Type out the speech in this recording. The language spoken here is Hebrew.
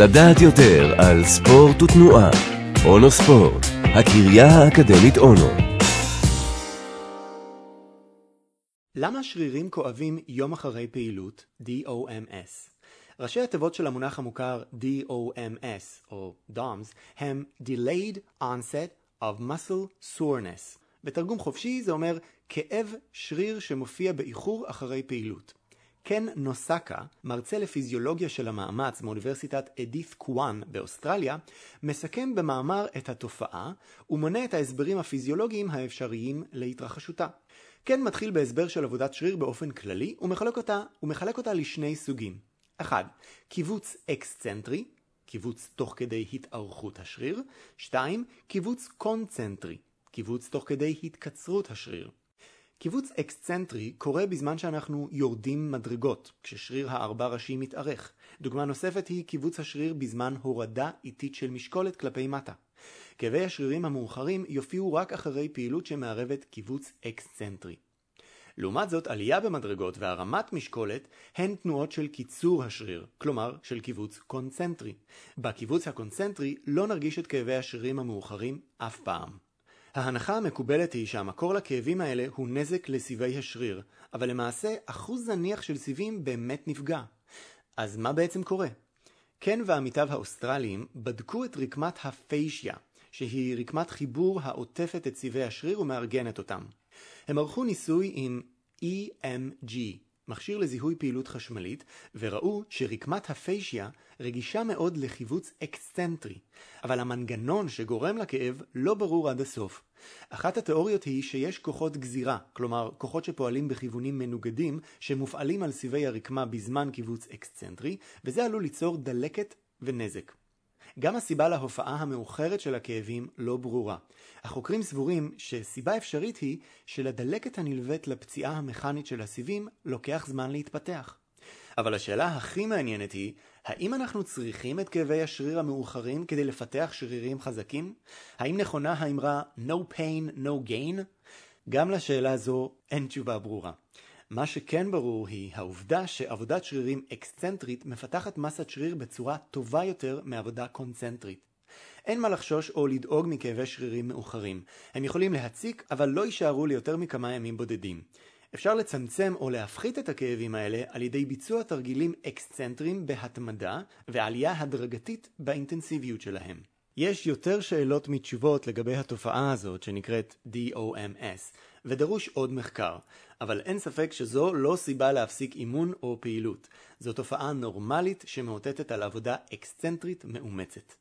לדעת יותר על ספורט ותנועה. אונו ספורט, הקריה האקדמית אונו. למה שרירים כואבים יום אחרי פעילות, DOMS? ראשי התיבות של המונח המוכר DOMS, או DOMS, הם Delayed Onset of Muscle Soreness. בתרגום חופשי זה אומר כאב שריר שמופיע באיחור אחרי פעילות. קן נוסקה, מרצה לפיזיולוגיה של המאמץ מאוניברסיטת אדית קוואן באוסטרליה, מסכם במאמר את התופעה ומונה את ההסברים הפיזיולוגיים האפשריים להתרחשותה. קן מתחיל בהסבר של עבודת שריר באופן כללי ומחלק אותה, ומחלק אותה לשני סוגים. 1. כיווץ אקסצנטרי, כיווץ תוך כדי התארכות השריר. 2. כיווץ קונצנטרי, כיווץ תוך כדי התקצרות השריר. כיווץ אקסצנטרי קורה בזמן שאנחנו יורדים מדרגות, כששריר הארבע ראשי מתארך. דוגמה נוספת היא כיווץ השריר בזמן הורדה איטית של משקולת כלפי מטה. כאבי השרירים המאוחרים יופיעו רק אחרי פעילות שמערבת כיווץ אקסצנטרי. לעומת זאת, עלייה במדרגות והרמת משקולת הן תנועות של קיצור השריר, כלומר של כיווץ קונצנטרי. בכיווץ הקונצנטרי לא נרגיש את כאבי השרירים המאוחרים אף פעם. ההנחה המקובלת היא שהמקור לכאבים האלה הוא נזק לסיבי השריר, אבל למעשה אחוז זניח של סיבים באמת נפגע. אז מה בעצם קורה? קן ועמיתיו האוסטרליים בדקו את רקמת ה fascia, שהיא רקמת חיבור העוטפת את סיבי השריר ומארגנת אותם. הם ערכו ניסוי עם EMG, מכשיר לזיהוי פעילות חשמלית, וראו שרקמת ה fascia רגישה מאוד לכיווץ אקסצנטרי, אבל המנגנון שגורם לכאב לא ברור עד הסוף. אחת התיאוריות היא שיש כוחות גזירה, כלומר כוחות שפועלים בכיוונים מנוגדים, שמופעלים על סיבי הרקמה בזמן קיבוץ אקסצנטרי, וזה עלול ליצור דלקת ונזק. גם הסיבה להופעה המאוחרת של הכאבים לא ברורה. החוקרים סבורים שסיבה אפשרית היא שלדלקת הנלווית לפציעה המכנית של הסיבים לוקח זמן להתפתח. אבל השאלה הכי מעניינת היא, האם אנחנו צריכים את כאבי השריר המאוחרים כדי לפתח שרירים חזקים? האם נכונה האמרה no pain no gain? גם לשאלה זו אין תשובה ברורה. מה שכן ברור היא העובדה שעבודת שרירים אקסצנטרית מפתחת מסת שריר בצורה טובה יותר מעבודה קונצנטרית. אין מה לחשוש או לדאוג מכאבי שרירים מאוחרים. הם יכולים להציק, אבל לא יישארו ליותר מכמה ימים בודדים. אפשר לצמצם או להפחית את הכאבים האלה על ידי ביצוע תרגילים אקסצנטריים בהתמדה ועלייה הדרגתית באינטנסיביות שלהם. יש יותר שאלות מתשובות לגבי התופעה הזאת שנקראת DOMS, ודרוש עוד מחקר, אבל אין ספק שזו לא סיבה להפסיק אימון או פעילות. זו תופעה נורמלית שמאותתת על עבודה אקסצנטרית מאומצת.